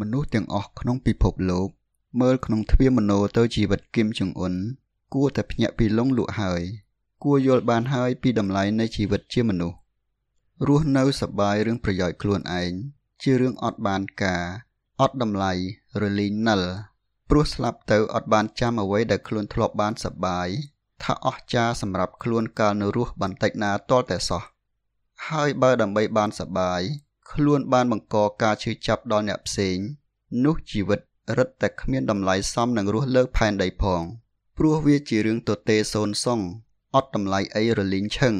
មនុស្សទាំងអស់ក្នុងពិភពលោក មើលក្នុងទ្វាមโนទៅជីវិតគឹមចុងអ៊ុនគួរតែភ្ញាក់ពីលងលក់ហើយ គួរយល់បានហើយពីតម្លៃនៃជីវិតជាមនុស្សរស់នៅសប្បាយរឿងប្រយោជន៍ខ្លួនឯងជារឿងអត់បានការអត់តម្លៃរលីងនិលព្រោះស្លាប់ទៅអត់បានចាំអ្វីដែលខ្លួនធ្លាប់បានសប្បាយថាអស់ចាសម្រាប់ខ្លួនកាលនៅរស់បន្តិចណាតលតែសោះហើយបើដើម្បីបានសប្បាយ ខ្លួនបានបង្កការឈឺចាប់ដល់អ្នកផ្សេង នោះជីវិតរឹតតែគ្មានតម្លៃសមនឹងរស់លើផែនដីផង ព្រោះវាជារឿងទទេសូនសុងអត់តម្លៃអីរលីងឈឹង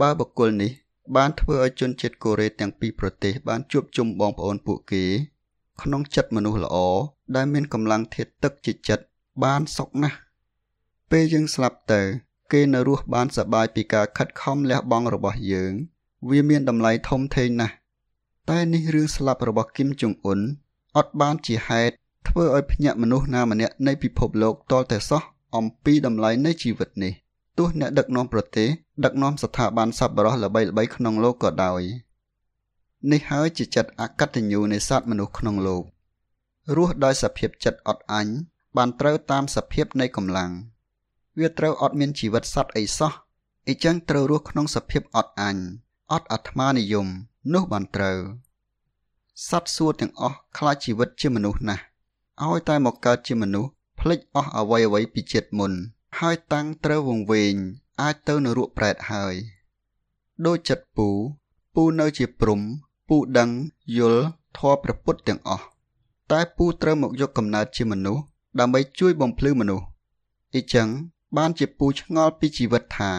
បើបុគ្គលនេះ បានធ្វើឲ្យជនជាតិកូរ៉េទាំងពីរប្រទេសបានជួបជុំបងប្អូនពួកគេ ក្នុងចិត្តមនុស្សល្អដែលមានកម្លាំងធាតុទឹកជាចិត្តបានសុខណាស់ពេលយើងស្លាប់ទៅ គេនៅរស់បានសប្បាយពីការខិតខំលះបង់របស់យើង វាមានតម្លៃធំធេងណាស់តែនេះរឿងស្លាប់របស់គឹមចុងអ៊ុនអត់បានជាហេតុធ្វើឲ្យភ្ញាក់មនុស្សណាម្នាក់នៃពិភពលោកតលតែសោះអំពីតម្លៃនៃជីវិតនេះទោះអ្នកដឹកនាំប្រទេសដឹកនាំស្ថាប័នសប្បុរសល្បីៗក្នុងលោកក៏ដោយនេះហើយជាចិត្តអកតញ្ញូនៃសត្វមនុស្សក្នុងលោក រស់ដោយសភាពចិត្តអត់អញបានត្រូវតាមសភាពនៃកម្លាំងវាត្រូវអត់មានជីវិតសត្វអីសោះអីចឹងត្រូវរស់ក្នុងសភាពអត់អញ អត់អាត្មានិយម នោះបានត្រូវសត្វសួរទាំងអស់ខ្លាចជីវិតជាមនុស្សណាស់ឲ្យតែមកកើតជាមនុស្សភ្លេចអស់អ្វីអ្វីពីជាតិមុន ហើយតាំងត្រូវវង្វេងអាចទៅនរកប្រែតហើយដូចចិត្តពូពូនៅជាព្រំពូដឹងយល់ធម៌ព្រះពុទ្ធទាំងអស់តែពូត្រូវមកយកកំណើតជាមនុស្សដើម្បីជួយបំភ្លឺមនុស្សអញ្ចឹងបានជាពូឆ្ងល់ពីជីវិតថា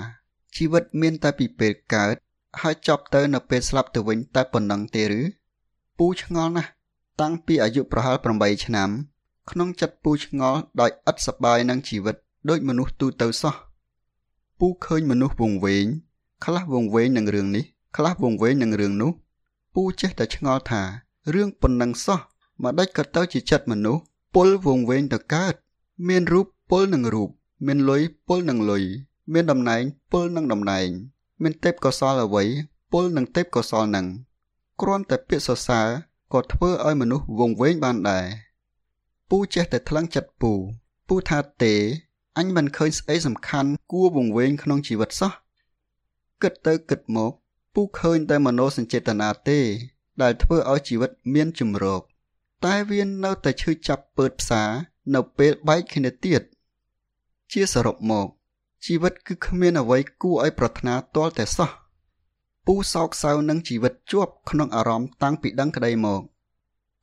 ជីវិតមានតែពីពេលកើត ហើយចប់ទៅនៅពេលស្លាប់ទៅវិញតែប៉ុណ្ណឹងទេឬពូឆ្ងល់ណាស់តាំងពីអាយុប្រហែល8ឆ្នាំ ក្នុងចិត្តពូឆ្ងល់ដោយឥតសប្បាយនឹងជីវិតដូចមនុស្សទូទៅសោះពូឃើញមនុស្សវង្វេងខ្លះវង្វេងនឹងរឿងនេះខ្លះវង្វេងនឹងរឿងនោះពូចេះតែឆ្ងល់ថារឿងប៉ុណ្ណឹងសោះមកដេចក៏ទៅជាចិត្តមនុស្សពុលវង្វេងទៅកើតមានរូបពុលនឹងរូបមានលុយពុលនឹងលុយមានតំណែងពុលនឹងតំណែង មានទេពកោសលអ្វីពុលនឹងទេពកោសលនឹងគ្រាន់តែពាក្យសរសើរក៏ធ្វើឲ្យមនុស្សវង្វេងបានដែរពូចេះតែថ្លឹងចិត្តពូពូថាទេអញមិនឃើញស្អីសំខាន់គួរវង្វេងក្នុងជីវិតសោះគិតទៅគិតមកពូឃើញតែមโนសញ្ចេតនាទេ ដែលធ្វើឲ្យជីវិតមានជំរកតែវានៅតែឈឺចាប់ពើតផ្សានៅពេលបែកគ្នាទៀតជាសរុបមក ជីវិតគឺគ្មានអ្វីគួរឲ្យប្រាថ្នាទាល់តែសោះពូសោកសៅនឹងជីវិតជាប់ក្នុងអារម្មណ៍តាំងពីដឹងក្តីមក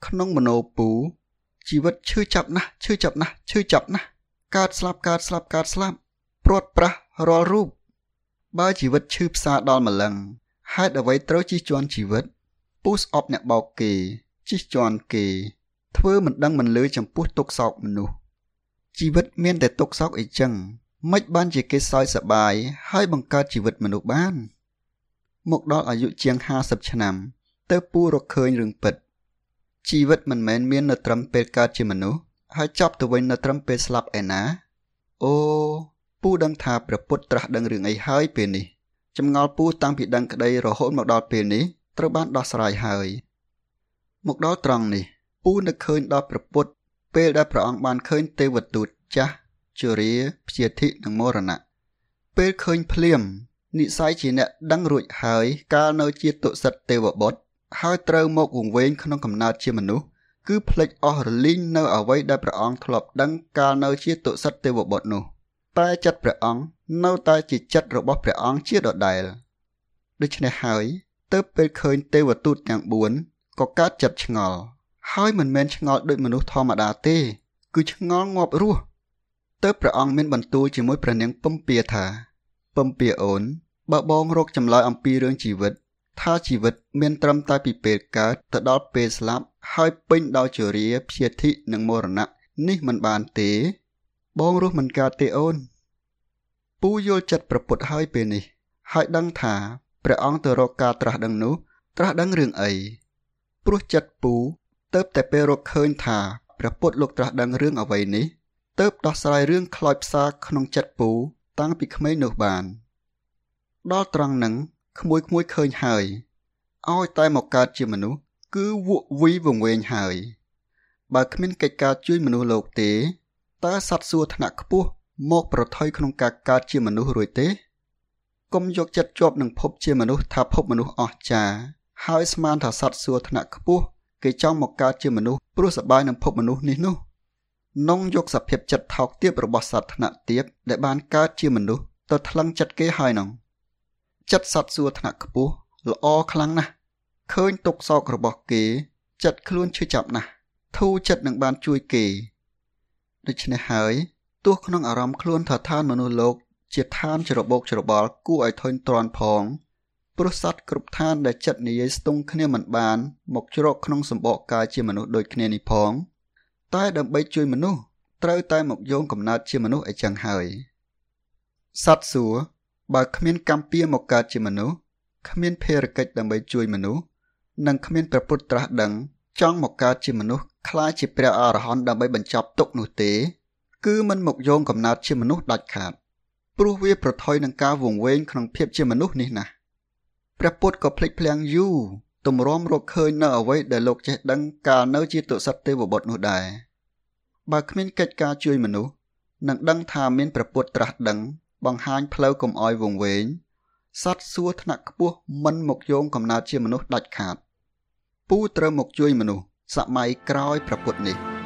ក្នុងមโนពូជីវិតឈឺចាប់ណាស់ឈឺចាប់ណាស់ឈឺចាប់ណាស់កើតស្លាប់កើតស្លាប់កើតស្លាប់ព្រាត់ប្រាសរាល់រូបបើជីវិតឈឺផ្សាដល់ម្លឹងហេតុអ្វីត្រូវជិះជាន់ជីវិតពូស្អប់អ្នកបោកគេជិះជាន់គេ ធ្វើមិនដឹងមិនលឺចំពោះទុកសោកមនុស្សជីវិតមានតែទុកសោកអីចឹង មិនបានជាគេសោយសបាយហើយបង្កើតជីវិតមនុស្សបាន មកដល់អាយុជាង50ឆ្នាំទើបពូរកឃើញរឿងពិតជីវិតមិនមែនមាននៅត្រឹមពេលកើតជាមនុស្សហើយចប់ទៅវិញនៅត្រឹមពេលស្លាប់ឯណាអូពូដឹងថាព្រះពុទ្ធត្រាស់ដឹងរឿងអីហើយពេលនេះចម្ងល់ពូតាំងពីដឹងក្តីរហូតមកដល់ពេលនេះត្រូវបានដោះស្រាយហើយមកដល់ត្រង់នេះពូនឹកឃើញដល់ព្រះពុទ្ធពេលដែលព្រះអង្គបានឃើញទេវទូតចាស់ ជរាព្យាធិនិងមរណៈពេលឃើញភ្លាមនិស័យជាអ្នកដឹងរួចហើយកាលនៅជាទុសិតទេវបុត្រហើយត្រូវមកវង្វេងក្នុងកំណើតជាមនុស្សគឺភ្លេចអស់រលីងនៅអ្វីដែលព្រះអង្គធ្លាប់ដឹងកាលនៅជាទុសិតទេវបុត្រនោះតែចិត្តព្រះអង្គនៅតែជាចិត្តរបស់ព្រះអង្គជាដដែលដូច្នេះហើយទើបពេលឃើញទេវទូតទាំង4ក៏កើតចិត្តឆ្ងល់ហើយមិនមែនឆ្ងល់ដូចមនុស្សធម្មតាទេ គឺឆ្ងល់ងាប់រស់ ទើបព្រះអង្គមានបន្ទូលជាមួយព្រះនាងពំពាថាពំពាអូនបើបងរកចម្លើយអំពីរឿងជីវិត ថាជីវិត មានត្រឹមតែពីពេលកើតទៅដល់ពេលស្លាប់ ហើយពេញដោយជរាព្យាធិនិងមរណៈនេះមិនបានទេ បងរស់មិនកើតទេអូន ពូយល់ចិត្តប្រពុតហើយពេលនេះ ហើយដឹងថាព្រះអង្គទៅរកការត្រាស់ដឹងនោះ ត្រាស់ដឹងរឿងអីព្រោះចិត្តពូទៅតែពេលរកឃើញថាព្រះពុទ្ធលោកត្រាស់ដឹងរឿងអ្វីនេះ ទៅដោះស្រាយរឿងខ្លោចផ្សាក្នុងចិត្តពូតាំងពីក្មេងនោះបាន ដល់ត្រង់នឹងក្មួយក្មួយឃើញហើយឲ្យតែមកកើតជាមនុស្សគឺវក់វីវង្វេងហើយ បើគ្មានកិច្ចការជួយមនុស្សលោកទេតើសត្វសួរថ្នាក់ខ្ពស់មកប្រថុយក្នុងការកើតជាមនុស្សរួចទេកុំយកចិត្តជាប់នឹងភពជាមនុស្សថាភពមនុស្សអស្ចារ្យហើយស្មានថាសត្វសួរថ្នាក់ខ្ពស់គេចង់មកកើតជាមនុស្សព្រោះសប្បាយនឹងភពមនុស្សនេះនោះ នងយកសភាពចិត្តថោកទាបរបស់សត្វថ្នាក់ទាបដែលបានកើតជាមនុស្សទៅថ្លឹងចិត្តគេហើយនងចិត្តសត្វសួរថ្នាក់ខ្ពស់ល្អខ្លាំងណាស់ឃើញទុកសោករបស់គេ ចិត្តខ្លួនឈឺចាប់ណាស់ធូរចិត្តនឹងបានជួយគេដូច្នេះហើយទោះក្នុងអារម្មណ៍ខ្លួនថាឋានមនុស្សលោក ជាឋានច្របោកច្របល់ គួរឲ្យធុញទ្រាន់ផងព្រោះសត្វគ្រប់ឋានដែលចិត្តនិយាយស្ទង់គ្នាមិនបាន មកជ្រកក្នុងសម្បកកាយជាមនុស្សដូចគ្នានេះផង តែដើម្បីជួយមនុស្សត្រូវតែមកយោងកំណើតជាមនុស្សអីចឹងហើយសត្វសួរបើគ្មានកម្មពៀមកកើតជាមនុស្សគ្មានភារកិច្ចដើម្បីជួយមនុស្សនិងគ្មានព្រះពុទ្ធត្រាស់ដឹង ចង់មកកើតជាមនុស្សខ្លាចជាព្រះអរហន្តដើម្បីបញ្ចប់ទុក្ខនោះទេ គឺមិនមកយោងកំណើតជាមនុស្សដាច់ខាតព្រោះវាប្រថុយនឹងការវង្វេងក្នុងភាពជាមនុស្សនេះណាស់ព្រះពុទ្ធក៏ភ្លេចភ្លាំងយូរ ទម្រាំរកឃើញនៅអ្វីដែលលោកចេះដឹងកាលនៅជាទុសិតទេវបុត្រនោះដែរបើគ្មានកិច្ចការជួយមនុស្សនឹងដឹងថាមានព្រះពុទ្ធត្រាស់ដឹងបង្ហាញផ្លូវកុំអោយវង្វេងសត្វសួរថ្នាក់ខ្ពស់មិនមកយោងកំណើតជាមនុស្សដាច់ខាតពូត្រូវមកជួយមនុស្សសម័យក្រោយព្រះពុទ្ធនេះ